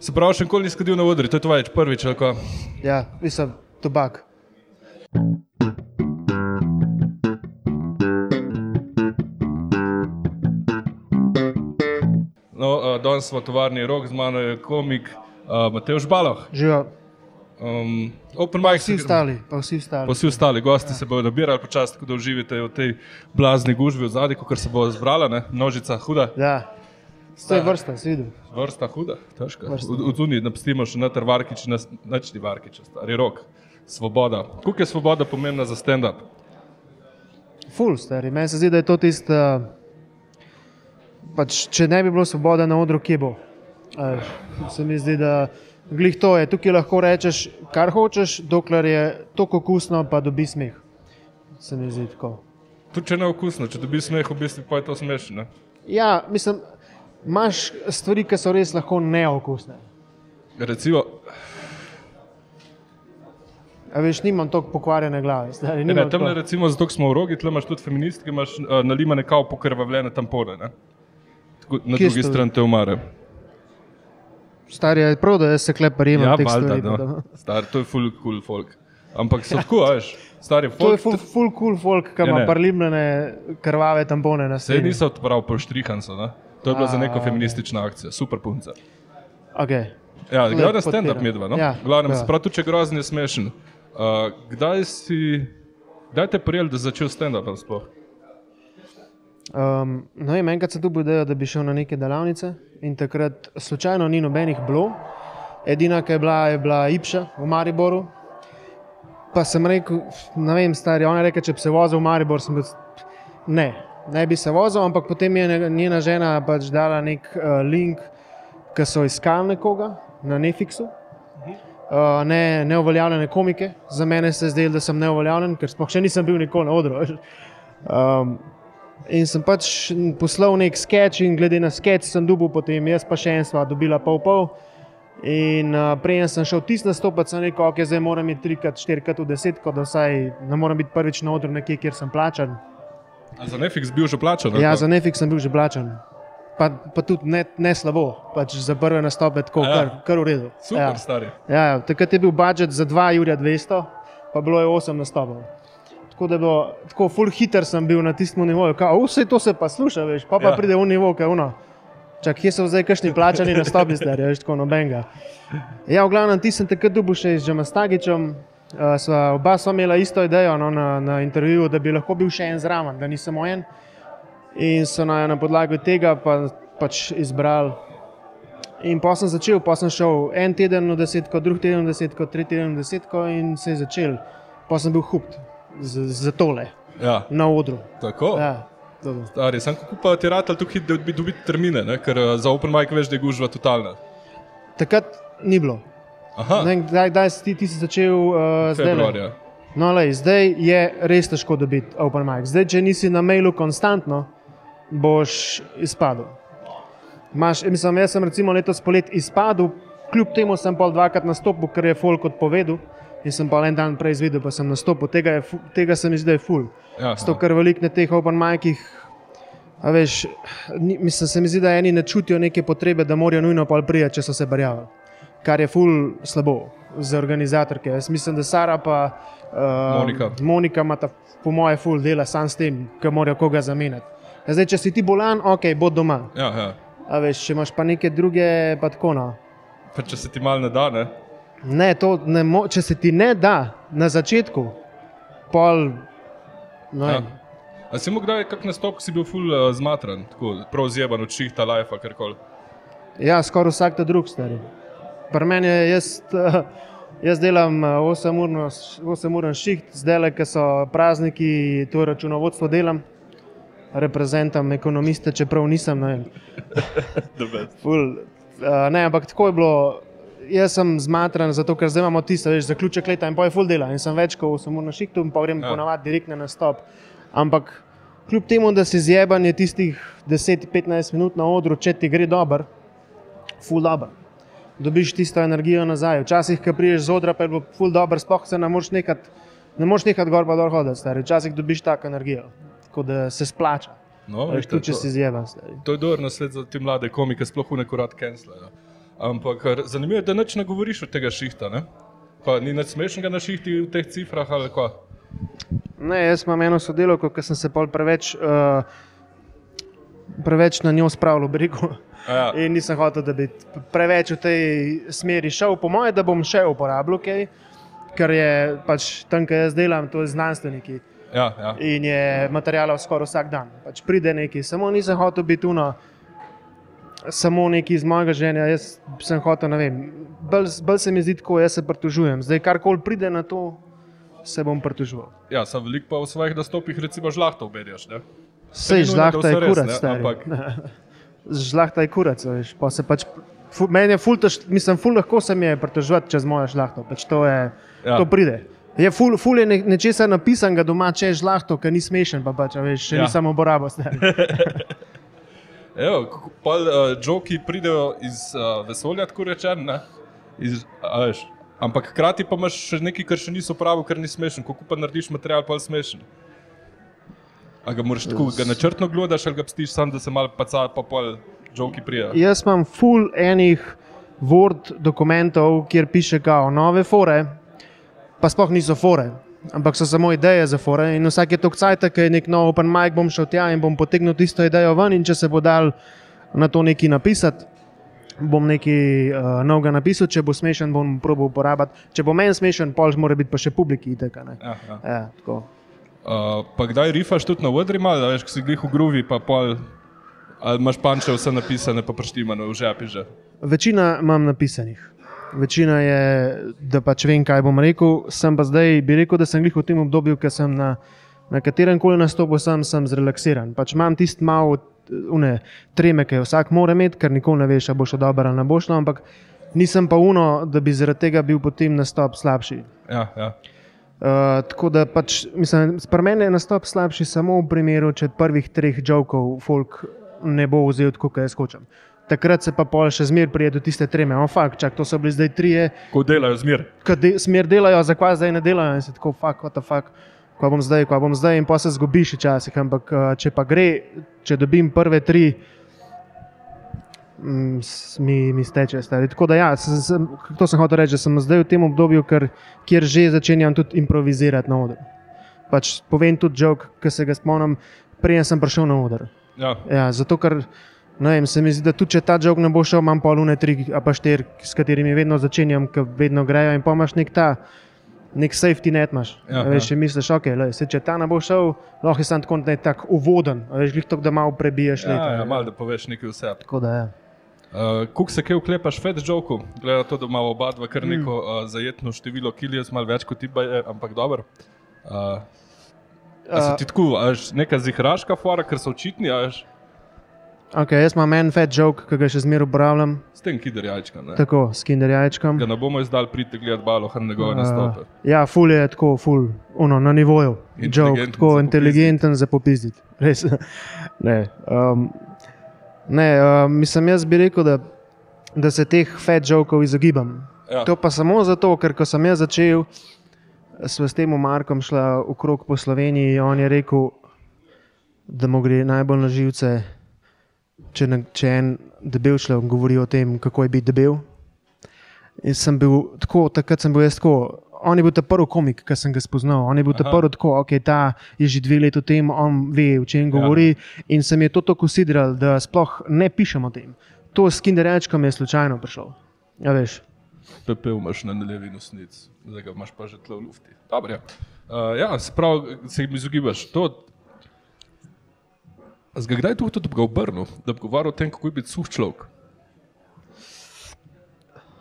Se pravi, še nikoli nisi kadil na odri, to je tvoje prvič? Ja, mislim, tobak. No, uh, danes smo tovarni rok, z mano je komik uh, Matej Žbaloh. Živijo Um, open mic, vsi ostali, pa vsi ostali. Pa vsi ostali gosti se bodo nabirali počasi, tako da uživate v tej blazni gužvi v zadnji, ker se bo zbrala, ne? množica huda. Ja, to je vrsta, si videl. Vrsta huda, težka. Vrsta. V, v Tuni napustimo še noter Varkič, nas- načni Varkič, stari rok. Svoboda. Koliko je svoboda pomembna za stand-up? Ful, stari. Meni se zdi, da je to tisto. Pač, če ne bi bilo svoboda na odru, kje bo? Se mi zdi, da glih to je. Tukaj lahko rečeš, kar hočeš, dokler je to okusno, pa dobi smeh. Se mi zdi tako. Tudi če ne okusno, če dobiš smeh, v bistvu pa je to smešno. ne? Ja, mislim, imaš stvari, ki so res lahko neokusne. Recimo, A veš, nimam tako pokvarjene glave. Stari, ne, tam ne recimo, zato smo v rogi, tle imaš tudi feministke, imaš uh, nalimane kao pokrvavljene tampone. Ne? Tako, na Kje drugi strani te umare. Stari je prav, da se kleparim. Ja, teh valjda, no. da- Star, to je full cool folk. Ampak so tako, veš, stari To je folk. full, full cool folk, ki Ja, ima ne. parlimljene krvave tampone na Se sebi. niso odpravili po štrihancu, ne? To je bila za neko A, feministična akcija, super punca. Okay. Ja, gledaj stand-up podpiram. medva, no? Ja, Glavnem, ja. se pravi, tudi če grozen, je smešen. Uh, kdaj si, kdaj te prijel, da začel stand-up sploh? Um, no, vem, enkrat sem tu bil, da bi šel na neke delavnice in takrat slučajno ni nobenih bilo. Edina, ki je bila, je bila Ipša v Mariboru. Pa sem rekel, ne vem, stari, ona je rekla, če bi se vozil v Maribor, sem bil, ne, ne bi se vozil, ampak potem je njena žena pač dala nek uh, link, ki so iskali nekoga na Netflixu. Uh, ne, neuveljavljene komike, za mene se je zdelo, da sem neuveljavljen, ker sploh še nisem bil nikoli na odru. Um, In sem pač poslal nek sketch, in glede na sketch sem dobil, potem jaz pa še en sva dobila pol pol. In uh, prej sem šel tisti nastopati, sem rekel, ok, zdaj moram iti trikrat, štirikrat v desetko, da vsaj ne morem biti prvič na odru nekje, kjer sem plačan. A za Netflix bil že plačan? Ja, za Netflix sem bil že plačan. Pa, pa tudi ne, ne slabo, pač za prve nastope tako, Ja. kar, kar v redu. Super, ja. stari. Ja, ja, takrat je bil budžet za 2 Jurja 200, pa bilo je 8 nastopov. Tako da je bilo, tako full hiter sem bil na tistem nivoju, kao, vse to se pa sluša, veš, pa, pa Ja. pride v nivo, kaj uno. Čak, kje so zdaj kakšni plačani nastopi, stari, veš, tako nobenega. Ja, v glavnem, ti sem takrat dobil še z Džamastagičem, uh, sva, oba sva imela isto idejo no, na, na intervjuju, da bi lahko bil še en zraven, da ni samo en. In so na, na podlagi tega pa, pač izbrali In pa sem začel, pa sem šel en teden v desetko, drugi teden v desetko, tretji teden v desetko in se je začel. Pa sem bil hupt za, tole Ja, na odru. tako. Ja. Stari, sem kako pa ti rad ali tukaj, da bi dobiti termine, ne? ker uh, za open mic veš, da je gužva totalna. Takrat ni bilo. Ne Kdaj, kdaj si ti, ti si začel uh, zdaj? februarja. No, lej, zdaj je res težko dobiti open mic. Zdaj, če nisi na mailu konstantno, boš izpadel. Maš, mislim, jaz sem recimo letos polet izpadel, kljub temu sem pa dvakrat nastopil, ker je folk odpovedal. In sem pa en dan prej izvedel, pa sem nastopil. Tega, je, tega se mi zdi, da je ful. Ja, Zato, ker veliko na teh open micih, a veš, ni, mislim, se mi zdi, da eni ne čutijo neke potrebe, da morajo nujno pol priti, če so se barjali. Kar je ful slabo za organizatorke. Jaz mislim, da Sara pa uh, Monika. Monika ima ta, po moje ful dela sam s tem, ker morajo koga zamenjati. Ja, Zdaj, če si ti bolan, ok, bod doma. ja, ja. A veš, če imaš pa neke druge, pa tako no. Pa če se ti mal ne da, ne? Ne, to ne mo če se ti ne da na začetku, pol. No, Ja. A si mu kdaj kak nastop, ko si bil full uh, zmatran, tako prav zjeban od šihta, life, karkoli? Ja, skoraj vsak ta drug stari. Pri meni je jaz, eh, jaz delam 8-uren šiht, zdaj le, ker so prazniki, to računovodstvo delam, reprezentam ekonomiste, čeprav nisem. Ne. Ful, uh, ne, ampak tako je bilo. Jaz sem zmatran, zato ker zdaj imamo tisto, veš, zaključek leta in pa je full dela. In sem več kot sem na šihtu in pa grem Ja. ponavadi direkt na nastop. Ampak kljub temu, da si zjeban, je tistih 10-15 minut na odru, če ti gre dobro, full dobro. Dobiš tisto energijo nazaj. Včasih, ko priješ z odra, pa je bilo full dobro, sploh se ne moreš nekat, ne moreš nekat gor pa dol hoditi, stari. Včasih dobiš tako energijo, tako da se splača. No, vidite, tudi če to- si stari. To je dober nasvet za te mlade komike, sploh v neko rad cancelajo. Ampak zanimivo je, da nič ne govoriš od tega šihta. Ne? Pa, ni nič smešnega na šihti v teh cifrah ali kaj. Ne, jaz imam eno sodelovko, ki sem se pol preveč, uh, preveč na njo spravil. A Ja. In nisem hotel, da bi preveč v tej smeri šel. Po mojem, da bom še uporabljal kaj, ker je pač tam, kjer jaz delam, to je znanstveniki. Ja, ja. In je materijalov skoraj vsak dan. Pač pride neki, samo nisem hotel biti tuno. Samo neki iz mojega življenja, jaz sem hotel, ne vem, bolj, bolj se mi zdi tako, jaz se pritožujem. Zdaj, karkoli pride na to, se bom pritoževal. ja sem velik pa v svojih nastopih, recimo, žlahto obedjaš. Ne? Sej žlahta je res, kurac, ampak- Žlahta je kurac, veš. Pa pač, fu, meni je ful, tež, mislim, ful lahko se mi je pritoževati čez mojo žlahto. Pač to, je, Ja. to pride. Je ful, ful je ne, nečesa napisanega doma, če je žlahto, ki ni smešen, pa pač, veš, še Ja. ni samo uporabo. stari. Evo, pol uh, joki pridejo iz uh, vesolja, tako veš, ampak hkrati pa imaš še nekaj, kar še niso pravi, ker ni smešen. Kako pa narediš material, pa je smešen? A ga moraš tako, ga načrtno gledaš ali ga pstiš sam, da se malo paca, pa pol joki prijajo. Jaz imam ful enih Word dokumentov, kjer piše kao nove fore, pa sploh niso fore. Ampak so samo ideje za fore. In vsak je to cajt, ki je nek nov open mic, bom šel tja in bom potegnil tisto idejo ven. In če se bo dal na to nekaj napisati, bom nekaj uh, novega napisal, če bo smešen, bom probil uporabiti. Če bo meni smešen, pol mora biti pa še publiki. Itek, a ne. Ja, ja. ja, tako. Uh, pa kdaj rifaš tudi na vodri, malo, da veš, ko si glih v gruvi, pa pol. Ali imaš panče vse napisane, pa prštimane v žepi že. Večina imam napisanih. Večina je, da pač vem, kaj bom rekel. Sem pa zdaj, bi rekel, da sem glih v tem obdobju, ker sem na, na katerem koli nastopu sem, sem zrelaksiran. Pač imam tisti malo une, treme, ki jo vsak mora imeti, ker nikoli ne veš, ali bo šlo dobro ali ne bo šlo, ampak nisem pa uno, da bi zaradi tega bil potem nastop slabši. Ja, ja. Uh, tako da pač, mislim, pri meni je nastop slabši samo v primeru, če prvih treh jokov folk ne bo vzel kot jaz hočem. Takrat se pa pol še zmeraj prije do tiste treme. O, fakt, čak, to so bili zdaj trije, Ko delajo zmer. ki de, smer delajo, zakaj zdaj ne delajo in se tako, fakt, what the fuck. Ko bom zdaj, ko bom zdaj, in pa se zgubiš včasih. Ampak uh, če pa gre, če dobim prve tri, mi, mi steče stari. Tako da, ja, sem, sem, to sem hotel reči, da sem zdaj v tem obdobju, ker, kjer že začenjam tudi improvizirati na odru. Pač povem tudi jok, ki se ga spomnim, preden sem prišel na oder. Ja. Ja, zato, ker vem, se mi zdi, da tudi če ta jok ne bo šel, imam polune tri, a pa štiri, s katerimi vedno začenjam, ki vedno grejo in pa imaš nek ta. Nek safety net imaš. Ja, Ja, veš, ja. misliš, okay, lej, se, če ta ne bo šel, lahko je sam tako uvoden, a veš, glih to, da malo prebiješ Ja, leta. ja, malo da poveš nekaj vse. Tako da je. Uh, Kuk se kaj uklepaš, fed joku, glede na to, da imamo oba dva kar neko uh, zajetno število kilij, malo več kot ti, je, ampak dobro. Uh, a se ti tako, a veš, neka zihraška fora, ker so očitni, a veš, Okay, jaz imam en fat joke, ki ga še zmeraj uporabljam, s tem. Ne? tako s kinder jajčkom. Ga ne bomo izdali priti gledati balo, har njegove nastope. ja, ful je tako, ful, ono, na nivoju. Joke, tako inteligenten za popizditi. Res. ne, um, ne um, mislim, jaz bi rekel, da, da se teh fat jokov izogibam. Ja. To pa samo zato, ker ko sem jaz začel, sva s tem Markom šla okrog po Sloveniji, on je rekel, da mu gre najbolj na živce, če, ne, če en debel človek govori o tem, kako je biti debel. In sem bil tako, takrat sem bil jaz tako. On je bil ta prvi komik, ki sem ga spoznal. On je bil ta Aha. prvi tako, ok, ta je že dve leti v tem, on ve, o čem govori. In se mi je to tako usidral, da sploh ne pišem o tem. To s kinderjačkom je slučajno prišel. Ja, veš. Pepel imaš na levi nosnic, zdaj ga imaš pa že tle v lufti. Dobro, ja. Uh, ja, se pravi, se jim izogibaš. To, A Zga kdaj to tudi ga obrnil, da bi govoril o tem, kako je biti suh človek?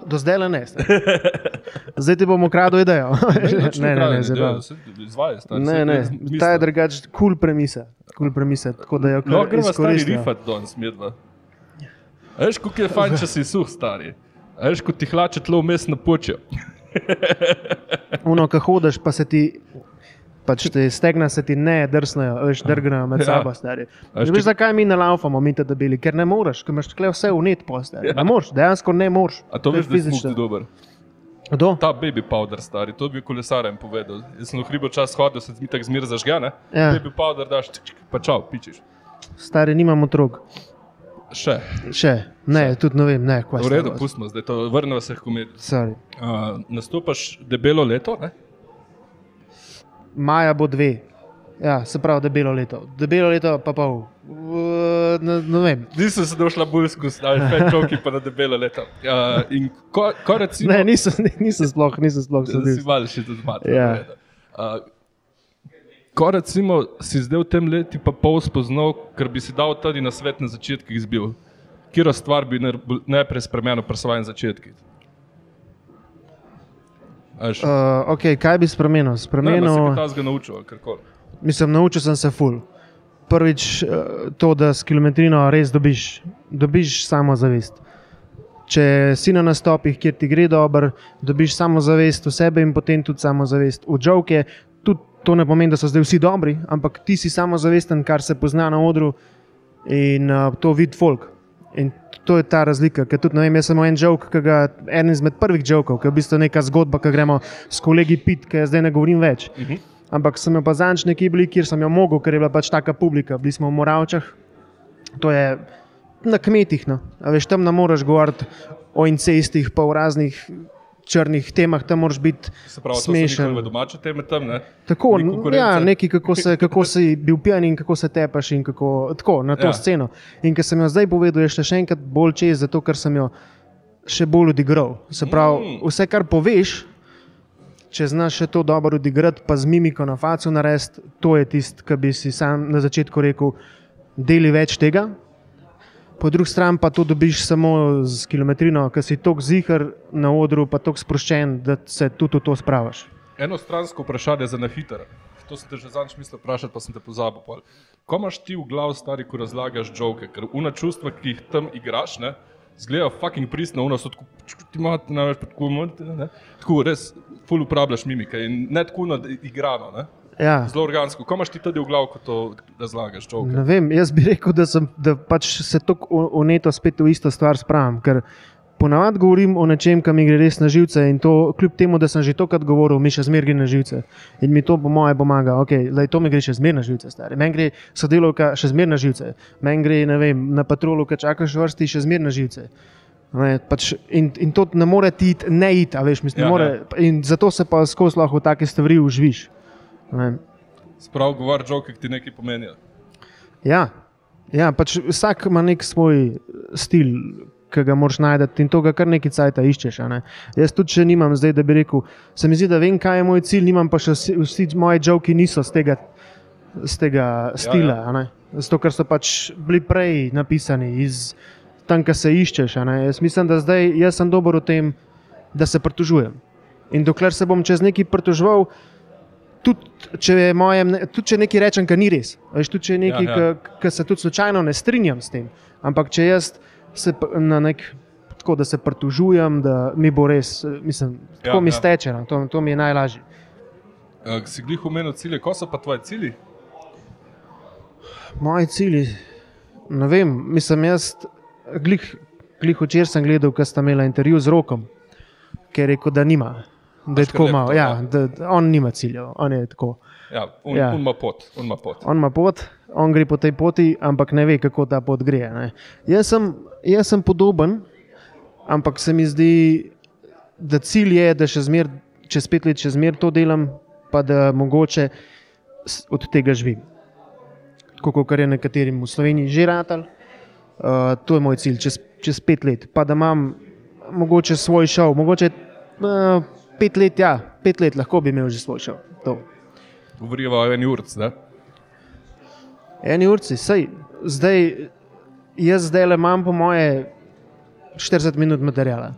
Do zdaj le ne. Zdaj ti bomo kradli idejo. ne, ne, ne, zabav. Izvaja, stari. ne, ne. Ta je drugač kul cool premisa. Cool premisa, tako da jo Lahko kar gremo stari izkoristijo. rifat danes, medva. Veš, kako je fajn, če si suh, stari. Veš, ko ti hlače tlo vmes napočijo. Uno, ko hodiš, pa se ti. Pač te stegna se ti ne drsnejo, veš, drgnejo med Ja. sabo, stari. A veš, zakaj mi ne laufamo, mi te debeli? Ker ne moreš, ker imaš tukaj vse unet postati. Ne moreš, dejansko ne moreš. A to je veš, je fizično. dober. Kdo? Ta baby powder, stari, to bi kolesarjem povedal. Jaz sem v hribo čas hodil, se mi tako zmer zažgane. Ja. Baby powder daš, čik, čik, pa čau, pičiš. Stari, nimam otrok. Še. Še, ne, tudi ne vem, ne, kaj V se redu, pustimo, zdaj to vrnemo se k komediji. Sorry. Uh, nastopaš debelo leto, ne? Maja bo dve. Ja, se pravi, debelo leto. Debelo leto pa pol. Uh, ne, ne vem. Nisem se došla bolj skozi, ali pa čovki pa na debelo leto. Uh, ko, ko recimo, Ne, nisem, nisem sploh, nisem sploh da si sedel. malo še tudi malo. Ja. Uh, ko recimo si zdaj v tem letu pa pol spoznal, ker bi si dal tudi na svet na začetkih izbil, kjer stvar bi najprej spremenil pri svojih začetkih. Uh, okay, kaj bi spremenil? ne, Spremenil, kaj tazga naučil, ali karkoli. mislim, naučil sem se ful. Prvič uh, to, da s kilometrino res dobiš, dobiš samozavest. Če si na nastopih, kjer ti gre dobro, dobiš samozavest v sebe in potem tudi samozavest v žovke. Tudi to ne pomeni, da so zdaj vsi dobri, ampak ti si samozavesten, kar se pozna na odru in uh, to vidi folk. In to je ta razlika. Ker tudi, vem, jaz sem en žovk, ki ga en izmed prvih žovkov, ki je v bistvu neka zgodba, ki gremo s kolegi pit, ki zdaj ne govorim več. Uh -huh. Ampak sem jo pa zanč nekje bili, kjer sem jo mogel, ker je bila pač taka publika. Bili smo v Moravčah, to je na kmetih. No. A veš, tam ne moreš govoriti o incestih, pa o raznih črnih temah, tam moraš biti pravi, smešen. njihove domače teme tam, ne? Tako, ja, nekaj, kako, se, kako si bil pijan in kako se tepaš, in kako, tako, na to ja. sceno. In ker sem jo zdaj povedal, je šla še enkrat bolj čez, zato ker sem jo še bolj odigral. Se pravi, Mm. vse, kar poveš, če znaš še to dobro odigrati, pa z mimiko na facu narediti, to je tisto, kar bi si sam na začetku rekel, deli več tega. Po drugi strani pa to dobiš samo z kilometrino, ker si tako zihar na odru, pa tako sproščen, da se tudi v to spravaš. Eno stransko vprašanje za na hitro. To sem te že zadnjič mislil vprašati, pa sem te pozabil. pol. Ko imaš ti v glavu stari, ko razlagaš žoke, ker una čustva, ki jih tam igraš, ne, zgledajo fucking pristno, una so tako, ti imaš na več, tako, ne, tako res, full uporabljaš mimike in ne tako na igrano, ne, Ja. zelo organsko. Ko imaš ti tudi v glavu, ko to razlagaš žoke? Ne vem, jaz bi rekel, da, sem, da pač se tako uneto spet v isto stvar spravim. Ker ponavadi govorim o nečem, kar mi gre res na živce in to, kljub temu, da sem že tokrat govoril, mi še zmeraj gre na živce. In mi to po moje pomaga. Okay, lej, to mi gre še zmeraj na živce, stari. Meni gre sodelovka še zmeraj na živce. Meni gre vem, na patrolu, ki čakaš v vrsti, še zmeraj na živce. Ne, pač, in, in to ne more ti ne iti, veš, mislim, Ja, ja, more, in zato se pa skozi lahko take stvari užviš. Sprav govor žoke, ki ti nekaj pomenijo. Ja, ja pač vsak ima nek svoj stil, ki ga moraš najti in to kar nekaj cajt iščeš. Ne? Jaz tudi, če nimam zdaj, da bi rekel, se mi zdi, da vem, kaj je moj cilj, nimam pa še vsi, vsi moji žoki niso z tega, z tega stila. Ja, ja. Zato, ker so pač bili prej napisani iz tam, kjer se iščeš. Jaz mislim, da zdaj jaz sem dober v tem, da se pritožujem. In dokler se bom čez neki pritoževal, tudi če, je moje, mne- tudi če nekaj rečem, kar ni res. Veš, tudi če je nekaj, Ja, ja, ki se tudi slučajno ne strinjam s tem. Ampak če jaz se na nek. Tako da se pritožujem, da mi bo res, mislim, tako Ja, mi ja. steče, no, to, to mi je najlažje. Uh, si glih omenil cilje, ko so pa tvoji cilji? Moji cilji, ne vem, mislim, jaz, glih, glih včeraj sem gledal, ko sta imela intervju z rokom, ki je rekel, da nima. Da je tako malo. Ja, da, on nima ciljev, on je tako. Ja, on, Ja. on ima pot, on ima pot. On ima pot, on gre po tej poti, ampak ne ve, kako ta pot gre. Ne. Jaz sem, jaz sem podoben, ampak se mi zdi, da cilj je, da še zmer, čez pet let še zmeraj to delam, pa da mogoče od tega živim. Tako kot je nekaterim v Sloveniji že ratal. Uh, to je moj cilj, čez, čez pet let. Pa da imam mogoče svoj šov, mogoče uh, pet let, ja, pet let lahko bi imel že svoj šov. To. Govorijo o eni urci, ne? Eni urci, sej, zdaj, jaz zdaj le imam, po moje, 40 minut materijala.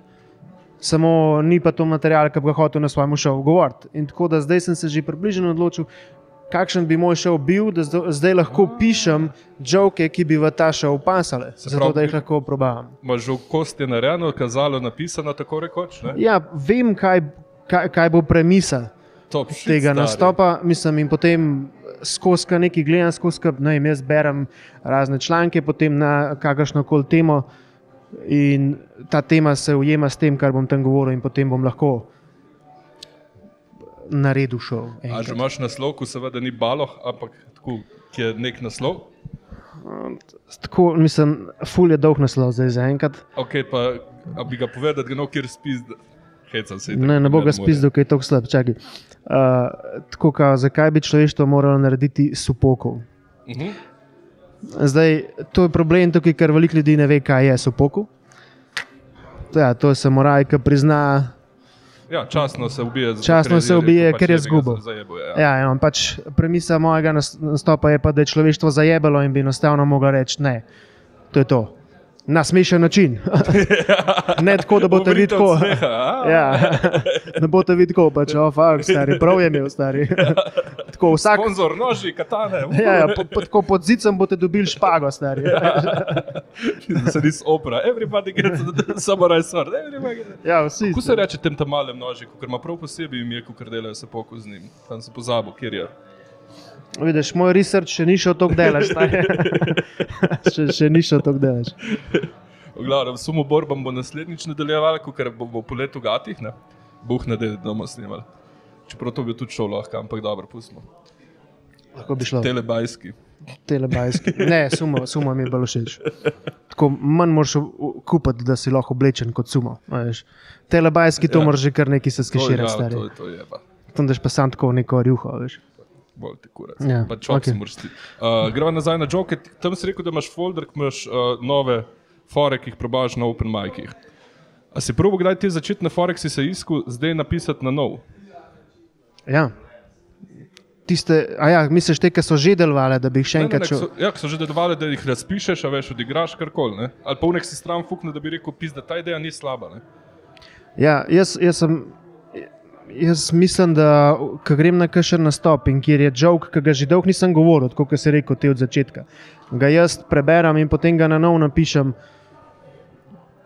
Samo ni pa to material, ki bi ga hotel na svojem šovu govoriti. In tako da zdaj sem se že približno odločil, kakšen bi moj šov bil, da zdaj, lahko pišem žoke, ki bi v ta šov pasale, Se zato pravi, da jih lahko probavam. Že v kosti narejeno, kazalo, napisano, tako rekoč. Ne? Ja, vem, kaj, kaj, kaj bo premisel. Top shit, tega stari. nastopa, mislim, in potem skozi kaj nekaj gledam, skozi ne vem, jaz berem razne članke, potem na kakršno koli temo in ta tema se ujema s tem, kar bom tam govoril, in potem bom lahko naredil šov. A že enkrat. imaš naslov, ko seveda ni baloh, ampak tako, ki je nek naslov. Tako, mislim, ful je dolg naslov zdaj za enkrat. Okay, pa, bi ga povedal, da ga no kjer spis. Hecam se. Ne, ne bo ga spizdel, ker je tako slab. Čakaj. Uh, tako, kao, zakaj bi človeštvo moralo narediti supokov? Uh -huh. Zdaj, to je problem tukaj, ker veliko ljudi ne ve, kaj je supokov. Ja, to je samuraj, ki prizna. Ja, časno se ubije, Časno se ubije, pač ker je zajebo, Ja. Ja, ja, pač premisa mojega nas- nastopa je pa, da je človeštvo zajebalo in bi enostavno mogel reči ne. To je to. Na smešen način. ne tako, da boste videli tako. Ja, ne boste videli tako, pač, oh, fuck, stari, prav je imel, stari. tako, vsak, Sponzor, noži, katane. ja, ja, po, po, tako pod zicem boste dobili špago, stari. Se nis opera. Everybody gets samurai sword. Everybody gets... ja, vsi. Kako se reče tem tam malem noži, ker ima prav posebej ime, ko delajo se poko z njim. Tam se pozabo, kjer je. Vidiš, moj research še ni šel tako delaš. še, še ni šel tako delaš. V glavnem, sumo borbam bo naslednjič nadaljeval, ker bomo po letu gatih, ne? Buh ne da doma snimali. Čeprav to bi tudi šlo lahko, ampak dobro, pustimo. Lahko bi šlo. Telebajski. Telebajski. Ne, sumo, sumo mi je bolj všeč. Tako manj moraš kupiti, da si lahko oblečen kot sumo. veš. Telebajski to Ja. moraš že kar nekaj se skeširati, ja, to, to je pa. Tam daš pa sam tako neko rjuho, veš. Bolj ti kurac. Ja, Pa čop okej. si moraš ti. Uh, greva nazaj na joke. Tam si rekel, da imaš folder, ki imaš uh, nove fore, ki jih probaš na open micih. A si prvo kdaj te začetne fore, si se iskal, zdaj napisati na nov? Ja. Tiste, a ja, misliš te, ki so že delovali, da bi jih še Ne, enkrat so, ja, ki so že delovali, da jih razpišeš, a veš, odigraš karkoli. ne. Ali pa v nek si stran fukne, da bi rekel, pis, da ta ideja ni slaba. Ne? Ja, jaz, jaz, sem, jaz mislim, da ko grem na kakšen nastop in kjer je žog, ki ga že dolgo nisem govoril, kot si rekel, te od začetka. Ga jaz preberem in potem ga na novo napišem.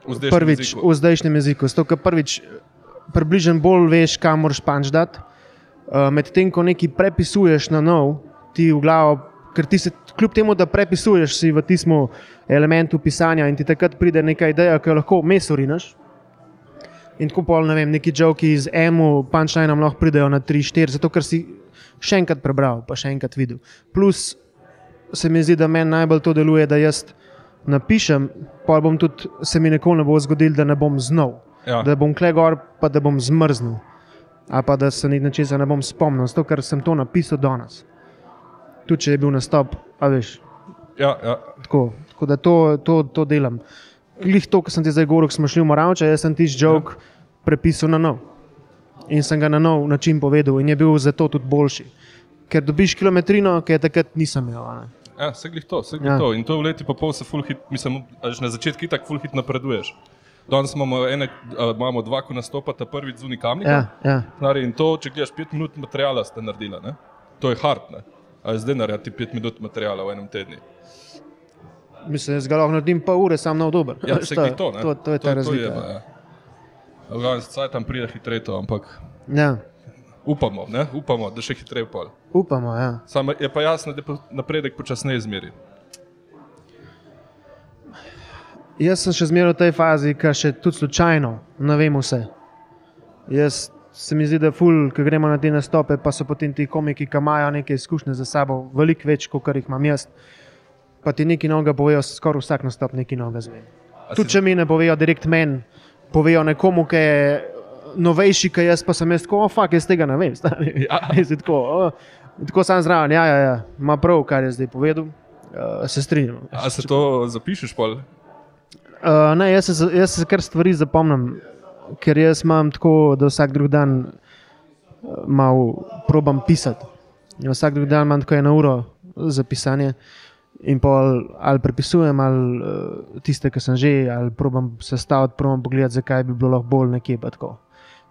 V zdajšnjem prvič jeziku. v zdajšnjem jeziku. Zato, ker prvič približno bolj veš, kam moraš panč dati. Uh, Medtem ko nekaj prepisuješ na nov, ti v glavo, ker ti se kljub temu, da prepisuješ si v tistem elementu pisanja in ti takrat pride neka ideja, ki jo lahko vmes urinaš. In tako pol, ne vem, neki žoki iz emu, punchline lahko pridejo na 3-4, zato ker si še enkrat prebral, pa še enkrat videl. Plus se mi zdi, da meni najbolj to deluje, da jaz napišem, pa bom tudi, se mi nikoli ne bo zgodilo, da ne bom znal. Ja. Da bom kle gor, pa da bom zmrznil. Ali pa da se nič nečesa ne bom spomnil, zato ker sem to napisal danes. Tudi če je bil nastop, a veš. Ja, ja. Tako, tako da to, to, to delam. Glih to, kar sem ti zdaj govoril, smo šli v Moravče, jaz sem tisti jok ja. prepisal na nov. In sem ga na nov način povedal, in je bil zato tudi boljši. Ker dobiš kilometrino, ki je takrat nisem imel. Ja, vse glih to, vse glih Ja. to. In to v leti pa pol se full hit, mislim, na začetku tako full hit napreduješ. Danes imamo, ene, imamo dva, ko nastopata prvič z unikamnikom. Ja, ja. Znari, in to, če gledaš pet minut materijala, ste naredili. Ne? To je hard. Ne? A je zdaj narediti pet minut materijala v enem tednu. Mislim, da ga lahko naredim pol ure, sam na dober. Ja, vse to- to. To, to je ta razlika. To je, ja. V glavnem, zdaj tam pride hitreje to, ampak ja. upamo, ne? upamo, da še hitreje pol. Upamo, ja. Samo je pa jasno, da napredek počasneje izmeri. Jaz sem še zmeraj v tej fazi, ki še tudi slučajno ne vem vse. Jaz se mi zdi, da ful, ko gremo na te nastope, pa so potem ti komiki, ki imajo neke izkušnje za sabo, veliko več, kot jih imam jaz. Pa ti nekaj novega povejo, skoraj vsak nastop nekaj novega zvem. A Tudi če mi ne povejo direkt meni, povejo nekomu, ki je novejši, kot jaz, pa sem jaz tako, oh, fuck, jaz tega ne vem. stari." Ja. Tako, oh, tako sam zraven, ja, ja, ja, ima prav, kar je zdaj povedal, uh, se strinjam. A se to zapišeš pol? Uh, ne, jaz se, jaz se kar stvari zapomnim, ker jaz imam tako, da vsak drug dan uh, malo probam pisati. Vsak drug dan imam tako eno uro za pisanje. In pol ali prepisujem, ali uh, tiste, ki sem že, ali probam sestaviti, probam pogledati, zakaj bi bilo lahko bolj nekje. Tako.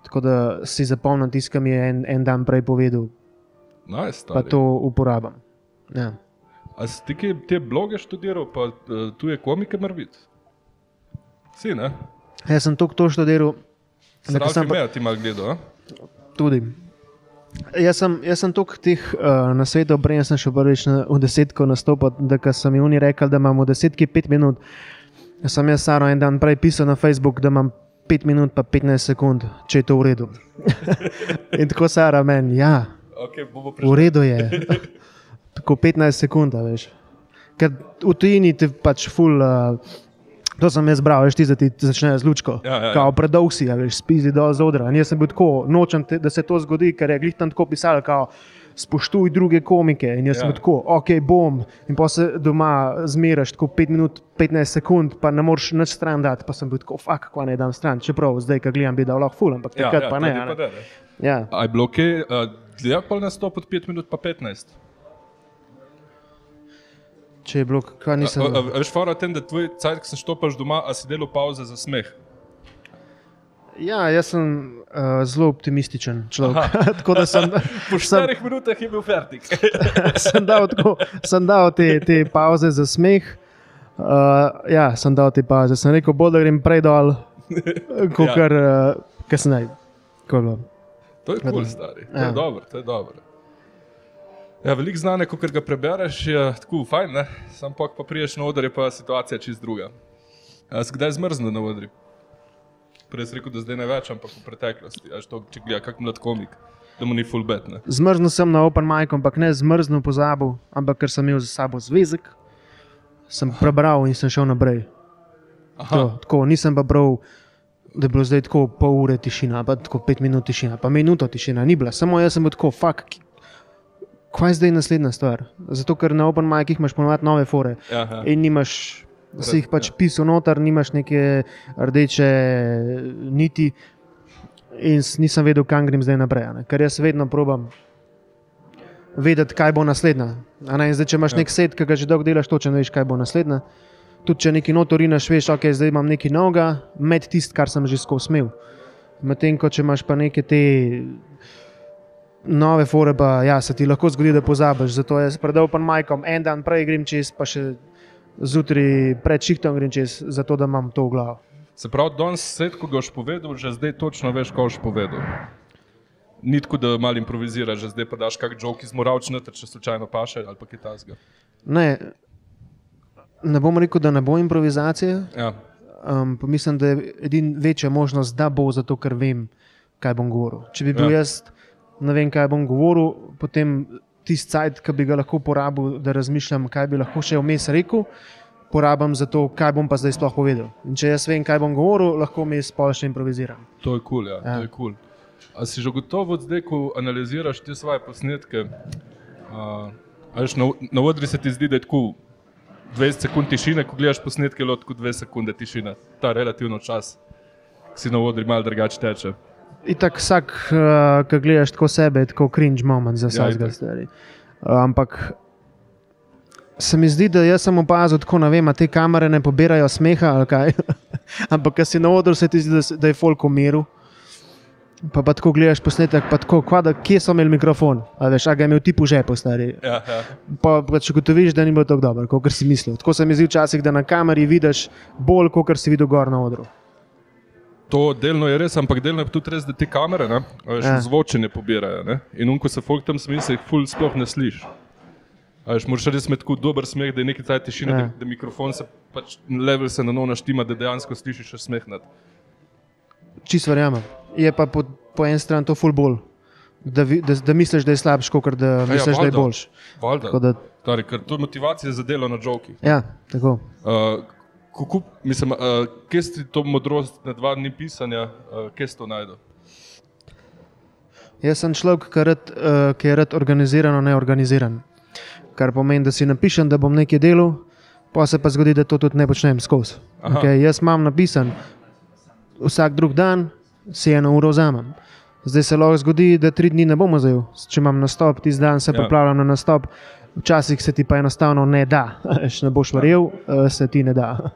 tako da si zapomnim tisto, kar mi je en, en dan prej povedal, Nice, pa to uporabljam. Ja. A si ti te bloge študiral, pa uh, tuje komike mora biti? Si, ne? Jaz sem to študiral, da sem pa- meja ti mal gledal, a? Tudi. Jaz sem, jaz sem toliko teh uh, na svetu, prej sem šel prvič na, v desetko nastopati, da mi oni rekli, da imam v desetki pet minut. Sem jaz Saro en dan prej pisal na Facebook, da imam 5 minut pa 15 sekund, če je to v redu. In tako Sara meni, ja, Okay, v redu je. Tako 15 sekund, veš. Ker v tujini ti pač ful. Uh, To sem jaz bral, veš, ti za ti začnejo z lučko. Ja, ja, ja. Kao predolg si, a veš, spizi dol z odra. In jaz sem bil tako, nočem, te, da se to zgodi, ker je glih tam tako pisal, kao, spoštuj druge komike. In jaz ja. sem Ja. tako, ok, bom. In pa se doma zmeraš tako 5 minut, 15 sekund, pa ne moreš nič stran dati. Pa sem bil tako, fuck, kva ne dam stran. Čeprav zdaj, ko gledam, bi dal lahko ful, ampak Ja, takrat ja, pa ne. a pa ne. da, ne. Ja. A je bilo kaj, uh, dlje pa nastop od 5 minut pa 15? Če je bilo, kaj nisem. A Veš, fora tem, da tvoj cajt, ko se štopaš doma, a si delal pauze za smeh. Ja, jaz sem uh, zelo optimističen človek. tako da sem, Po sem, 4 minutah je bil fertik. sem dal, tako, sem dal te, te pauze za smeh. Uh, ja, sem dal te pauze. Sem rekel, bolj da grem prej dol, kot Ja. kar uh, kasneje. Tako je bilo. To je kul, cool, stari. To je Ja. dobro, to je dobro. Ja, veliko znane, ko ga prebereš, je tako fajn, ne? sam pa, pa priješ na oder, je pa situacija čist druga. Si kdaj zmrznil na odri? Prej si rekel, da zdaj ne več, ampak v preteklosti. A to, če gleda, kak mlad komik, da mu ni full bet. Ne? Zmrznil sem na Open Mic, ampak ne zmrznil pozabil, ampak ker sem imel za sabo zvezek, sem prebral in sem šel naprej. To, tako, nisem pa bral, da je bilo zdaj tako pol ure tišina, pa tako pet minut tišina, pa minuto tišina, ni bila. Samo jaz sem bil tako, fuck, kaj je zdaj naslednja stvar? Zato, ker na Open Micih imaš ponovadi nove fore ja. in nimaš. Si jih pač ja. pisal noter, nimaš neke rdeče niti, in nisem vedel, kam grem zdaj naprej. Ne? Ker jaz vedno probam vedeti, kaj bo naslednja. Zdaj, če imaš Ja. nek set, ki ga že dolgo delaš, točno veš, kaj bo naslednja. Tudi če neki notorinaš, veš, ok, zdaj imam nekaj novega, med tisto, kar sem že skozi smel. Medtem ko če imaš pa neke te nove fore, pa ja, se ti lahko zgodi, da pozabiš. Zato jaz predal pa majkom, en dan prej grem čez, pa še zjutraj pred šihtom grem čez, zato da imam to v glavu. Se pravi, danes svet, ko ga boš povedal, že zdaj točno veš, kaj boš povedal. Ni tako, da malo improviziraš, že zdaj pa daš kak jok iz moravčne, če slučajno paše ali pa kaj tasga. Ne, ne bom rekel, da ne bo improvizacije. Ja. Um, mislim, da je edina večja možnost, da bo, zato ker vem, kaj bom govoril. Če bi bil ja. jaz, ne vem, kaj bom govoril, potem tisti cajt, ki bi ga lahko porabil, da razmišljam, kaj bi lahko še vmes rekel, porabim za to, kaj bom pa zdaj sploh povedal. In če jaz vem, kaj bom govoril, lahko vmes pa še improviziram. To je kul, cool, ja. Ja. To je cool. A si že gotovo zdaj, ko analiziraš te svoje posnetke, a, veš, na, na odri se ti zdi, da je tako 20 sekund tišine, ko gledaš posnetke, tako 2 sekunde tišine. Ta relativno čas, ki si na odri malo drugače teče. In tako vsak, uh, ki gledaš tako sebe, je tako cringe moment za Ja, vsakega itak. stvari. Uh, ampak se mi zdi, da jaz sem opazil, tako ne vem, te kamere ne pobirajo smeha ali kaj. ampak, ko si na odru, se ti zdi, da, da je folk umiru. Pa, pa tako gledaš posnetek, pa tako, kva, da, kje so imeli mikrofon, a veš, a ga je imel ti po žepu, stari. Ja, ja. Pa, pa če gotoviš, da ni bilo tako dobro, kot si mislil. Tako se mi zdi včasih, da na kameri vidiš bolj, kot si videl gor na odru. To delno je res, ampak delno je tudi res, da te kamere ne, Ja. zvoče ne pobirajo. Ne? In unko se folk tam smeji, se jih ful sploh ne sliši. A Veš, moraš res imeti tako dober smeh, da je nekaj taj tišine, Ja. da, da mikrofon se pač level se na novo naštima, da dejansko slišiš še smeh. Nad. Čisto verjamem. Je pa po, po eni strani to full bolj. Da, vi- da, da misliš, da je slabš, kot da misliš, da je boljš. Valjda. Tako Da, Tari, ker to je motivacija za delo na žoki. ja, tako. Uh, kako, mislim, uh, kje si to modrost na dva dni pisanja, uh, kje si to najdel? Jaz sem človek, ki, rad, uh, ki je rad organizirano neorganiziran. Kar pomeni, da si napišem, da bom nekaj delal, pa se pa zgodi, da to tudi ne počnem skozi. Okay, jaz imam napisan vsak drug dan, si eno uro vzamem. Zdaj se lahko zgodi, da tri dni ne bom vzel. Če imam nastop, tisti dan se Ja. ja. pripravljam na nastop, včasih se ti pa enostavno ne da. Veš, ne boš verjel, eh, se ti ne da.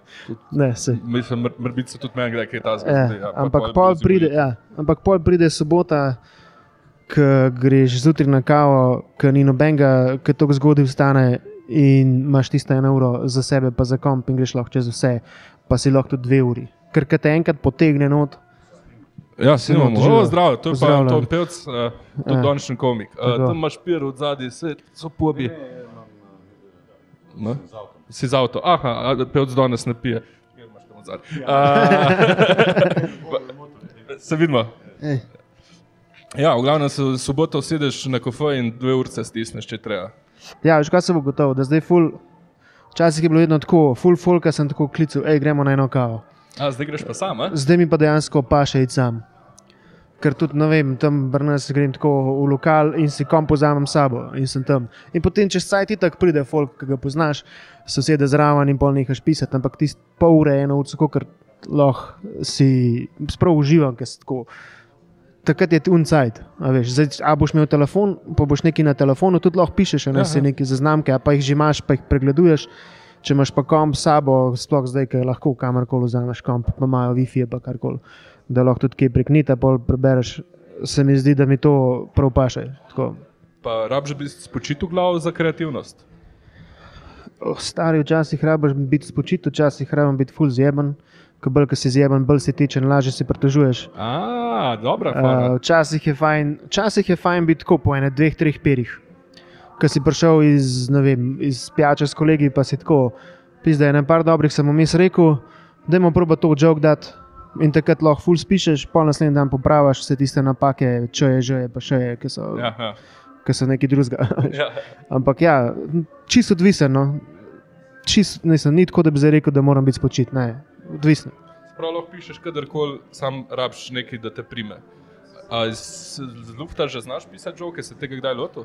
Ne, se. Mislim, mr, mrbice se tudi meni, kdaj kaj ta Ja, zgodi. ampak, pol pride, ja, ampak pol pride sobota, ko greš zjutraj na kavo, ko ni nobenega, ki to zgodaj vstane in imaš tisto eno uro za sebe, pa za komp in greš lahko čez vse, pa si lahko tudi dve uri. Ker te enkrat potegne not, Ja, Sino, snimamo. živijo. O, zdravo, to je pa. Tom Pevc, uh, tudi Ja. dončni komik. Uh, tam imaš pir od zadaj, vse so pobi. Si z avto. Aha, a Pevc danes ne pije. Zadaj? Uh, se vidimo. Ej. Ja, v glavnem se soboto usedeš na kofe in dve urce stisneš, če treba. Ja, veš, kaj se bo gotovo, da zdaj ful. Včasih je bilo vedno tako, full folk, sem tako klical, hej, gremo na eno kavo. A, zdaj greš pa sam, a? Zdaj mi pa dejansko paše iti sam. Ker tudi, ne vem, tam brnes grem tako v lokal in si kom pozamem sabo in sem tam. In potem čez cajt ti tako pride folk, ki ga poznaš, sosede zraven in pol nehaš pisati, ampak ti pol ure, eno uro, ker lahko si sprav uživam, ker si tako. Takrat je ti uncajt. A, veš, zdaj, a boš imel telefon, pa boš nekaj na telefonu, tudi lahko pišeš, ne si neki zaznamke, pa jih že imaš, pa jih pregleduješ. Če imaš pa komp s sabo, sploh zdaj, ki lahko kamorkoli vzameš komp, pa imajo Wi-Fi, pa karkoli, da lahko tudi kaj preknita, pol prebereš. Se mi zdi, da mi to prav paše. Tako. Pa rabiš biti spočitu glavo za kreativnost. Oh, stari včasih rabiš biti spočit, včasih rabiš biti full zjeben. Ko bolj ko si zjeben, bolj si tečen, lažje se pritožuješ. A, dobra, Uh, včasih, je fajn, včasih je fajn biti tako po ene, dveh, treh perih. Ko si prišel iz, ne vem, iz pijače s kolegi, pa si tako, pizda je en par dobrih, sem vmes rekel, da imamo proba to jog dati. In takrat lahko full spišeš, pol naslednji dan popraviš vse tiste napake, če je že, pa še je, ki so, ja. Ja, ki so neki drugega. Ja. Ampak ja, čisto odvisen. No. Čist, nisem, ni tako, da bi zdaj rekel, da moram biti spočit. Ne, odvisno. Prav lahko pišeš kadarkoli, sam rabiš nekaj, da te prime. A iz z lufta že znaš pisati žoke, se tega kdaj lotil?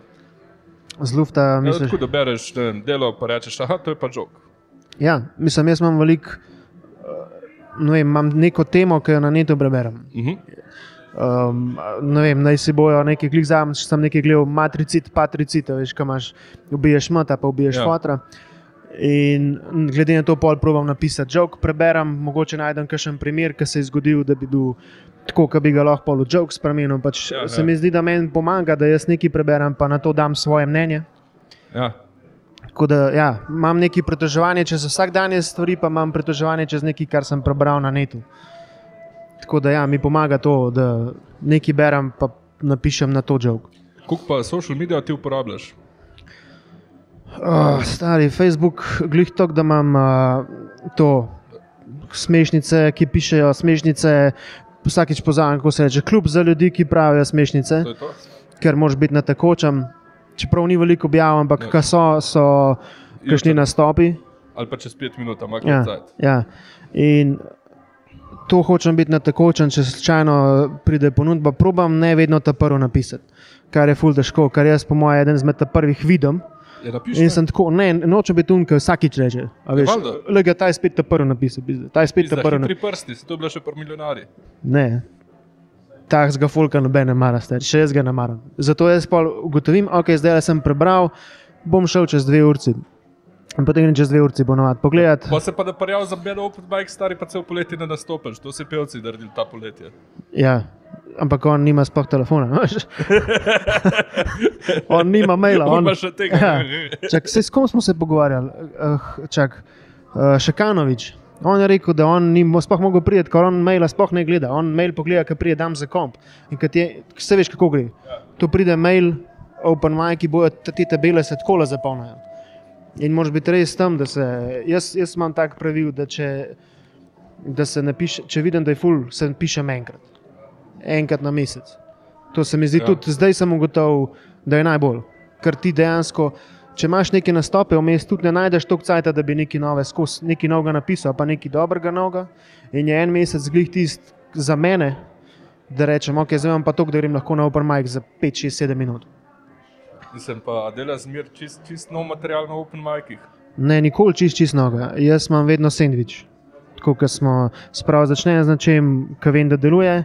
Z lufta Ja, misliš. tako da bereš delo, pa rečeš, aha, to je pa žok. Ja, mislim, jaz imam veliko. Ne vem, imam neko temo, ki jo na netu preberem. Uh -huh. Um, ne vem, naj si bojo neki klik za če sem nekaj gledal, matricit, patricit, veš, kam imaš, ubiješ mata, pa ubiješ Ja. ja. fotra. In glede na to, pol probujem napisati jok, preberem, mogoče najdem kakšen primer, ki se je zgodil, da bi bil tako, da bi ga lahko pol v jok spremenil. Pač Ja, ja, ja. se mi zdi, da meni pomaga, da jaz nekaj preberem, pa na to dam svoje mnenje. ja. Tako da ja, imam neki pritoževanje čez vsakdanje stvari, pa imam pritoževanje čez nekaj, kar sem prebral na netu. Tako da ja, mi pomaga to, da nekaj berem, pa napišem na to žog. Koliko pa social medija ti uporabljaš? Oh, stari Facebook, glih to, da imam uh, to smešnice, ki pišejo smešnice. Vsakič pozavem, kako se reče, klub za ljudi, ki pravijo smešnice, To je to? ker moraš biti na tekočem. Čeprav ni veliko objav, ampak Ja. ja. so, so kakšni Jutri. nastopi. Ali pa čez pet minut, ampak Ja, ja. ja. In to hočem biti na tekočem, če slučajno pride ponudba, probam ne vedno ta prvo napisati, kar je ful težko, kar jaz po mojem eden izmed prvih vidim. Napiš, In sem tako, ne, noče biti unka, vsakič reče. Le ga ta je spet ta prvo napisal, ta je spet ta hitri napisal. prsti, si to bila še pri milijonarji. Ne. Takega folka noben ne mara, stari, še jaz ga ne maram. Zato jaz pa ugotovim, ok, zdaj sem prebral, bom šel čez dve urci. In potem grem čez dve urci ponovadi pogledat. Pa se pa da parjal za belo open bike, stari pa cel poletje ne nastopiš, to si pevci naredili ta poletje. Ja, ampak on nima sploh telefona. on nima maila. On pa še tega. Ja. Čak, sej, s kom smo se pogovarjali? Uh, čak, uh, Šakanovič. On je rekel, da on ni sploh mogel priti, ker on maila sploh ne gleda. On mail pogleda, ki pride dam za komp. In je, vse veš, kako gre. Tu pride mail, open mic, ki bojo te tabele se tako zapolnijo. In moraš biti res tam, da se. Jaz, jaz imam tak pravil, da če, da se napiše, če vidim, da je full, se pišem enkrat. Enkrat na mesec. To se mi zdi Ja. tudi zdaj sem ugotovil, da je najbolj. Ker ti dejansko, če imaš neke nastope, vmes tudi ne najdeš toliko časa, da bi nekaj nove skozi, nekaj novega napisal, pa nekaj dobrega novega. In je en mesec glih tist za mene, da rečem, ok, zdaj imam pa to, da grem lahko na open mic za 5, 6, 7 minut. Nisem pa delal zmer čist, čist nov material na open micih. Ne, nikoli čist, čist noga. Jaz imam vedno sendvič. Tako kot smo spravo začnejo z nečem, ki vem, da deluje,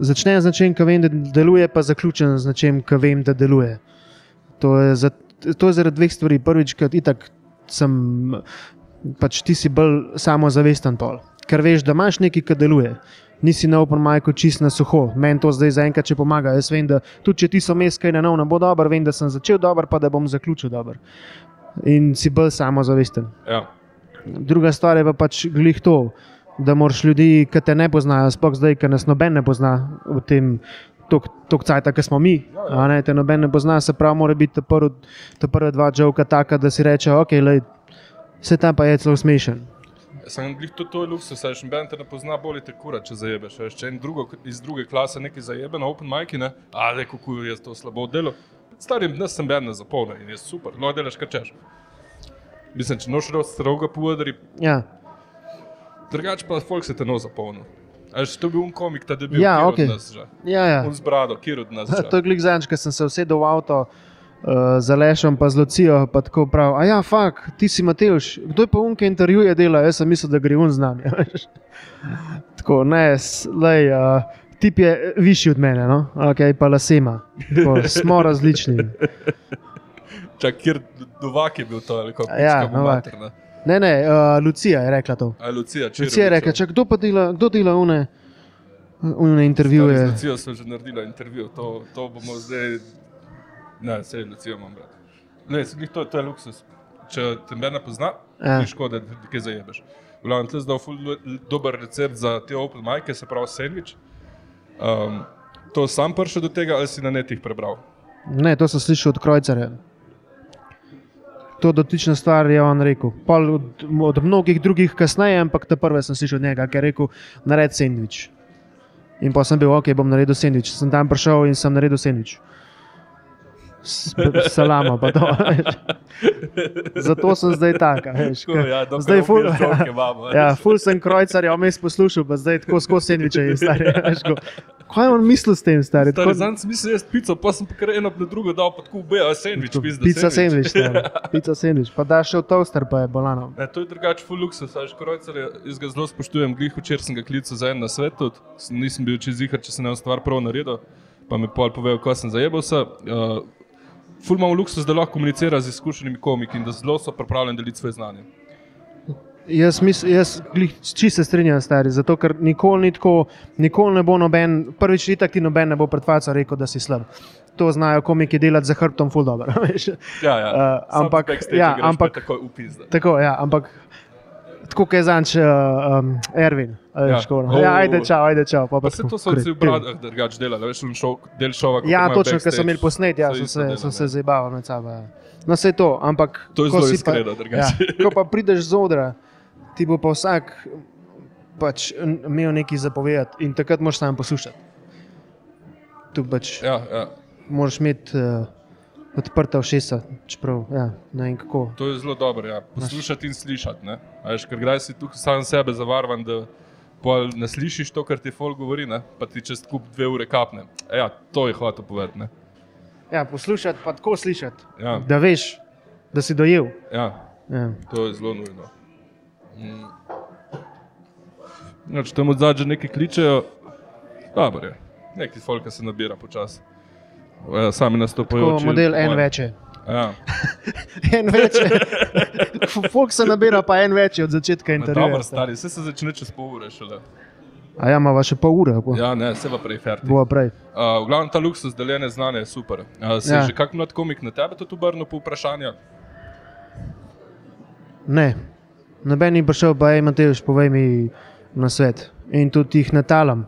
začnejo z nečem, ki vem, da deluje, pa zaključim z nečem, ki vem, da deluje. To je, za, to je zaradi dveh stvari. Prvič, ker itak sem, pač ti si bolj samozavesten pol, ker veš, da imaš nekaj, kar deluje. Nisi na open micu čist na suho. Meni to zdaj zaenkrat, če pomaga. Jaz vem, da tudi če ti so mes kaj na nov, ne bo dobro, vem, da sem začel dobro, pa da bom zaključil dobro. In si bolj samozavesten. Ja. Druga stvar je pa pač glih to, da moraš ljudi, ki te ne poznajo, sploh zdaj, ki nas noben ne pozna v tem. Tok cajt, ki smo mi, ne, te noben ne pozna, se pravi, mora biti ta prvi, ta prva dva žoka taka, da si reče, ok, lej, vse tam pa je celo smešen. Sem glih to, to je luksus, saj še noben te ne pozna, bolje te kura, če zajebeš. Veš, če en drugo, iz druge klase nekaj zajebe na open mic, ne, ali kako je to slabo delo. Starim dnes sem ben ne zapolnil in je super, no delaš kar češ. Mislim, če noš rost stroga povodari, Ja, drugače pa folk se te no zapolnil. A že to je bil un komik, ta debil, Ja, okej. od nas že. ja. ja. Un z brado, kjer od nas. To je glik zadnjič, ko sem se usedel v avto. Uh, za lešom, pa z Lucijo, pa tako prav. A ja, fak, ti si Matejš, kdo je pa unke intervjuje dela, jaz sem mislil, da gre un z nami. tako, ne, lej, uh, tip je višji od mene, no? okay, pa lasema. Tako, smo različni. Čak, kjer Novak je bil to, ali kako Ja, Novak. Ne, ne, uh, Lucija je rekla to. A Lucija, Lucija je rekla, čak, kdo pa dela, kdo dela une, une intervjuje. Z Lucijo sem že naredila intervju, to, to bomo zdaj. Ne, vse Lucijo imam brat. Ne, se glih to, to je luksus. Če te mene pozna, Ja. ni škoda, da ti kaj zajebeš. V glavnem, tle zdaj ful l- dober recept za te open majke, se pravi sandvič. Um, to sam prišel do tega, ali si na netih prebral? Ne, to sem slišal od Krojcarja. To dotična stvar je on rekel. Pol od, od mnogih drugih kasneje, ampak te prve sem slišal od njega, ki je rekel: naredi sendvič. In pa sem bil, ok, bom naredil sendvič. Sem tam prišel in sem naredil sendvič. S- Salama, to. Zato sem zdaj taka. Veš, Tako, ja, zdaj ful, imamo, ja, ful sem krojcarja, vmes poslušal, pa zdaj tako skozi sendviče je stari. veš, ko- Kaj je on mislil s tem, stari? Stari, Tako- zanj sem mislil, jaz pico, pa sem kar eno na drugo dal, pa tako ubeja sandvič, pizda. Pica sendvič. Pica sendvič. Pa daš še v toaster, pa je bolano. Ne, to je drugače full luksus, veš, krojcer, je- jaz ga zelo spoštujem, glih včeraj sem ga klical za en na svet, tudi nisem bil čez zihar, če sem eno stvar prav naredil, pa mi pol povedal, ko sem zajebal se. Uh, ful imamo luksus, da lahko komunicira z izkušenimi komiki in da zelo so pripravljeni deliti svoje znanje. Jaz, jaz čisto se strinjam, stari, zato ker nikoli ni tako, nikoli ne bo noben, prvič ni tako, ti noben ne bo pred faco rekel, da si slab. To znajo komiki delati za hrbtom, ful dobro. veš. Ja, ja. Sam ampak- ja, greš pa ampak- takoj upizda. tako, ja, ampak tako kot je zanč uh, um, Ervin. a Ja. veš, tako, no. Oh. Ja, ajde, čau, ajde, čau. Pa, Pa se to so vsi v kreativ. bradah drugače delali, veš, on šov, del šova. Ja, točno, ker so imeli posnet, ja, se sem se, dela, sem se zabaval med sabo. Ja. No, vse to, ampak. To je zelo iskreno, drugače. Ja, ko pa prideš z odra, ti bo pa vsak pač imel nekaj zapovedati in takrat moraš samo poslušati. Tu pač ja. Ja, ja. moraš imeti uh, odprta ušesa, čeprav ja. To je zelo dobro, ja. poslušati in slišati. Veš, ker kdaj si tukaj sam sebe zavarovan, da ne slišiš to, kar ti folk govori, ne? pa ti čez kup dve ure kapne. E, ja, to je hotel povedati. ne. Ja, poslušati, pa tako slišati, Ja, da veš, da si dojel. ja, Ja. to je zelo nujno. Mm. No, če tam od zadnje nekaj kličejo, dobro je. Neki folk se nabira počasi. Ja, sami nastopajo. Tako model en več je. Ja. En več. Folk se nabira, pa en več od začetka No, Dobro, intervjuja. stari, vse se začne čez pol ure šele. A ja, imamo še pol ure, bo, ja. Ne, se pa prej ferti. bo prej. Uh, v glavnem ta luksus deljene znanje je super. Uh, se Ja. ja. že kak mlad komik na tebe tudi obrnil po vprašanju? Ne, noben ni prišel, pa je Matejš, povej mi na svet. In tudi jih natalam,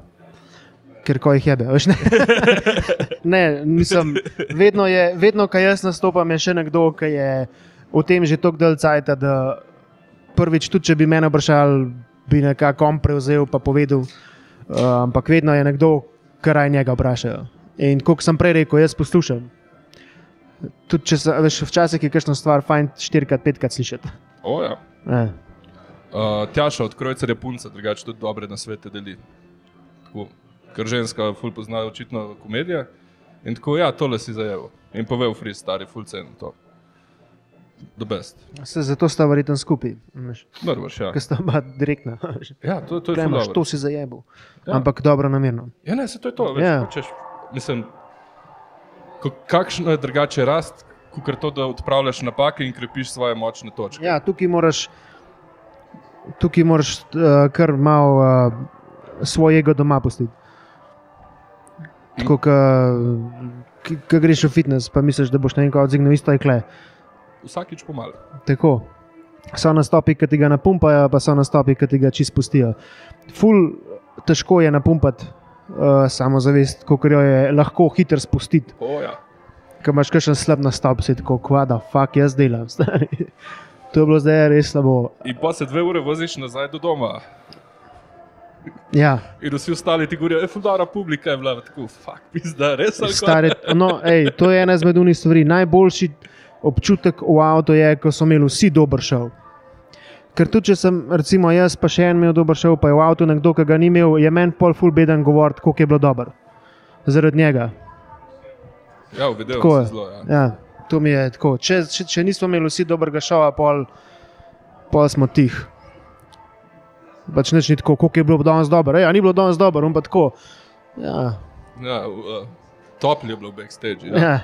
ker ko jih jebe. veš, Ne, ne nisem. Vedno, je, vedno ko jaz nastopam, je še nekdo, ki je v tem že tako dolg cajt, da prvič, tudi če bi me vprašali, bi nekako on prevzel in povedal. Uh, ampak vedno je nekdo, kar raj njega vprašajo. In kot sem prej rekel, jaz poslušam. Tudi če se, veš, včasih je kakšna stvar fajn štirikrat, petkrat slišati. O, ja. Ne. uh, Tjaša od Krojcerja punca, drugače tudi dobre na svete deli. Tako, ker ženska ful pozna očitno komedije. In tako, ja, tole si zajel. In povedal free stari, ful cen to. The best. Se, zato sta verjetno skupaj, Normaš, ja. ker sta oba direktna. Ja, to, to je Premaš, dobro. to si zajebil. Ja. Ampak dobro namerno. Ja, ne, se to je to. Veš, Ja. hočeš, mislim, kakšno je drugače rast, kot to, da odpravljaš napake in krepiš svoje močne točke. Ja, tukaj moraš, tukaj moraš uh, kar malo uh, svoj ego doma pustiti. Tako, ki greš v fitness, pa misliš, da boš na enkrat odzignil isto ikle. Vsakič pomalo. Tako. So nastopi, ki ti ga napumpajo, pa so nastopi, ki ti ga čist pustijo. Ful, težko je napumpati uh, samozavest, kot jo je lahko hitro spustiti. O, ja. Ko imaš kakšen slab nastop, si tako, kvada, fuck, jaz delam. stari." to je bilo zdaj res slabo. In pa se dve ure voziš nazaj do doma. Ja, In vsi ostali ti govorijo, je fundara publika je bila tako, fuck, pizda, res ali kaj? no, ej, to je ena izmed unih stvari. Najboljši, občutek v avtu je, ko so imeli vsi dober šov. Ker tudi, če sem, recimo, jaz pa še en imel dober šov, pa je v avtu nekdo, ki ga ni imel, je meni pol full beden govoriti, koliko je bilo dobro. Zaradi njega. Ja, v videu Tako je. zelo. Ja. Ja, to mi je tako. Če, če, če nismo imeli vsi dobrega šova, pol, pol smo tih. Pač neč ni tako, koliko je bilo danes dobro. Ja, ni bilo danes dobro, on pa tako. Ja, Ja, uh, topli je bilo v backstage. Ja, ja.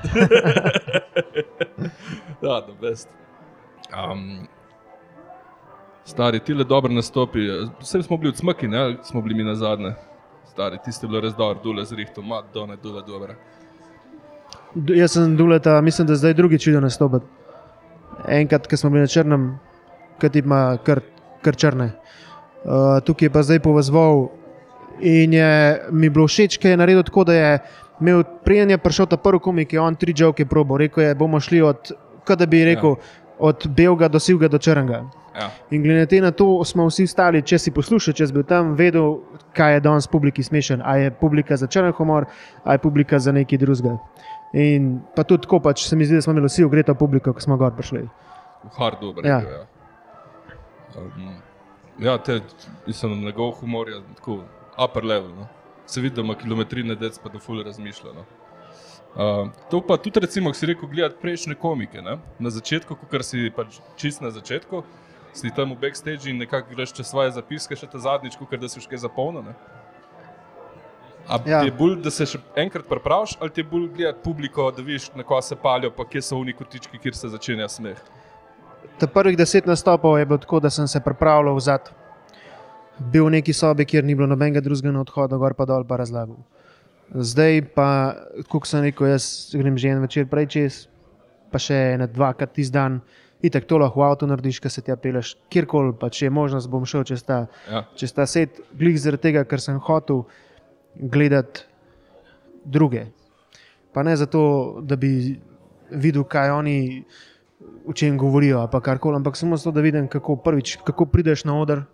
ja the best. Um, stari, ti le dobro nastopi. Vse smo bili odsmaki, ne? smo bili mi na zadnje. Stari, ti ste bili res dobro, dule z rihtom, mat, done, dule, dobro. D- Jaz sem duleta, mislim, da zdaj drugič videl nastopati. Enkrat, ko smo bili na črnem, ki ima kar, kar črne. Uh, tukaj je pa zdaj povezval in je mi bilo všeč, ker je naredil tako, da je imel prijem, je prišel ta prvi komik, je on tri žoke probo, rekel je, bomo šli od, kot da bi rekel, ja. od belega do sivega do črnega. Ja. In glede na to smo vsi stali, če si poslušal, če si bil tam, vedel, kaj je danes publiki smešen. A je publika za črn humor, a je publika za nekaj drugega. In pa tudi tako, pač se mi zdi, da smo imeli vsi ugreto publiko, ko smo gor prišli. Hard dober. Ja. Ja. Ja. Um, ja, te, mislim, njegov humor je tako upper level. No. Se vidi, da ima kilometrine, dec pa da ful razmišlja. No. Uh, to pa tudi, recimo, si rekel, gledati prejšnje komike. Ne? Na začetku, ko si pač čist na začetku, si tam v backstage in nekako greš čez svoje zapiske, še ta zadnjič, ker da si še kaj zapolnil. Ja. je bolj, da se še enkrat prepraviš, ali ti je bolj gledati publiko, da vidiš, na ko se palijo, pa kje so oni kotički, kjer se začenja smeh. Ta prvih deset nastopov je bilo tako, da sem se pripravljal vzad. Bil v neki sobi, kjer ni bilo nobenega drugega na odhodu, gor pa dol pa razlagal. Zdaj pa, kot sem rekel, jaz grem že en večer prej čez, pa še ena, dvakrat tisti dan. Itek to lahko v avtu narediš, ker se ti peleš kjerkoli, pa če je možnost, bom šel čez ta, Ja. čez ta set, glih zaradi tega, ker sem hotel gledati druge. Pa ne zato, da bi videl, kaj oni o čem govorijo, karkoli, ampak samo zato, da vidim, kako prvič, kako prideš na oder.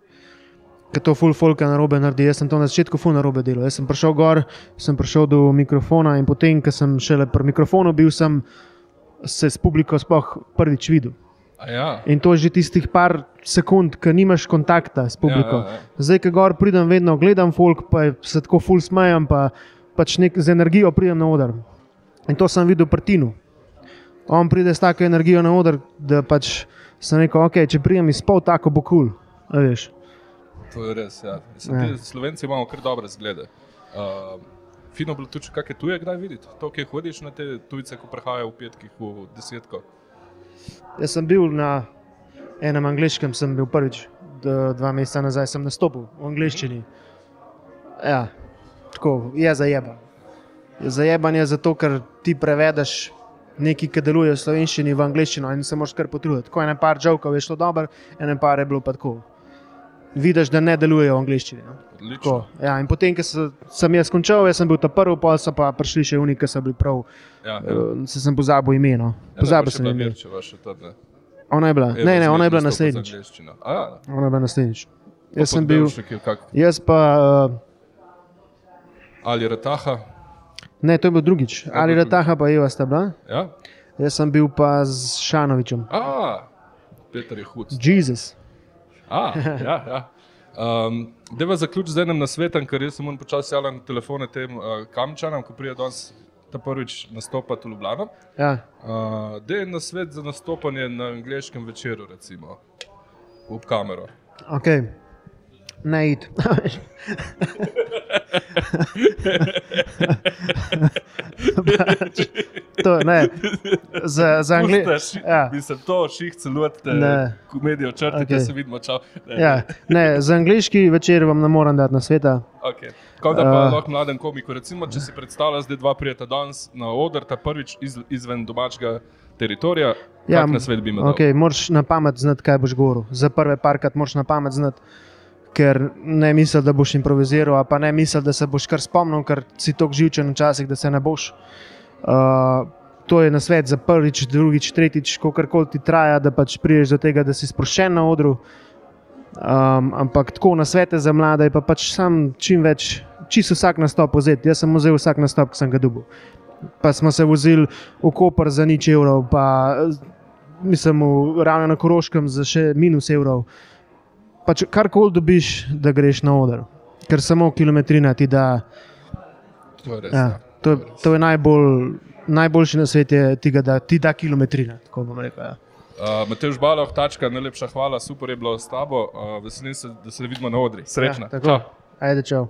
Ker to full folk na robe naredi. Jaz sem to na začetku full na robe delal. Jaz sem prišel gor, sem prišel do mikrofona in potem, ko sem šele pri mikrofonu bil, sem se s publiko sploh prvič videl. Ja. In to je že tistih par sekund, ki nimaš kontakta s publiko. Ja, ja, ja. Zdaj, ko gor pridem, vedno gledam folk, pa se tako full smejem, pa pač nek, z energijo pridem na oder. In to sem videl pri Tinu. On pride s tako energijo na oder, da pač sem rekel, ok, če pridem iz pol, tako bo kul. Cool. To je res. Ja. Mislim, Ja. Slovenci imamo kar dobre zglede. Uh, fino bilo tudi, kakšne tuje kdaj videti. To, ki hodiš na te tujce, ko prihajajo v petkih, v desetko. Jaz sem bil na enem angliškem, sem bil prvič, d- dva meseca nazaj sem nastopil v angliščini. Ja, tako je zajeban. Je zajeban je zato, ker ti prevedeš nekaj, ki deluje v slovenščini, v angliščino in se moraš kar potruditi. Ko je ena par žovkov, je šlo dobro, ena par je bilo pa tako. Vidiš, da ne delujejo v angliščini. no. Ja, in potem, ko se- sem jaz končal, jaz sem bil ta prvi, pa so pa prišli še oni, ki so bili prav. Ja, ja. Se sem pozabil ime. No. Pozabil sem ime. Ona je bila. Eva Ne, ne, ona je bila naslednjič. A Ja, Ona je bila naslednjič. Pa Jaz sem bil, je jaz pa, uh, ali Rataha. Ne, to je bil drugič. bil Ali. Rataha pa Eva sta bila. Ja? Jaz sem bil pa z Šanovičem. A, Peter je hud. Jezus. A, ja, ja. Um, Deva zaključiti z enim nasvetom, ker jaz sem moram počasi javljati na telefone tem uh, kamčanom, ko pride danes ta prvič nastopati v Ljubljano. Ja. Uh, da je na svet za nastopanje na angliškem večeru, recimo, v kamero. Okay. Ne id. Pač, to, ne. Za, za angli... Ja. Mislim, to ših celotne Ne. komedijo črte, okay. Ki se vidimo. Čau. Ne, Ja. Ne, za angliški večer vam ne morem dati na sveta. Okay. Kot da pa Uh. lahko mladen komiku, recimo, če si predstavljaš, da dva prijeta danes na oder, ta prvič iz, izven domačega teritorija, ja, na svet bi imel. okay, moraš na pamet znati, kaj boš govoril. Za prve parkrat moraš na pamet znati, ker ne misliš, da boš improviziral, pa ne misliš, da se boš kar spomnil, ker si tako živčen včasih, da se ne boš. Uh, to je na svet za prvič, drugič, tretjič, kako ti traja, da pač prideš do tega, da si sproščen na odru. Um, ampak tako na svete za mlade je pa pač sam čim več, čisto vsak nastop vzeti. Jaz sem vzel vsak nastop, ki sem ga dobil. pa smo se vozili v Koper za nič evrov, pa mislim, ravno na Koroškem za še minus evrov. Pač karkoli dobiš, da greš na oder, ker samo kilometrina ti da. To je res. Ja, to, je- to je najbolj, najboljši na svetu, tega, da ti da kilometrina. Rekel. Ja. Uh, Matež Baloh, tačka, najlepša hvala, super je bilo s tabo. Uh, veselim se, da se vidimo na odri. Srečno. Ja, tako. Ajde, čau.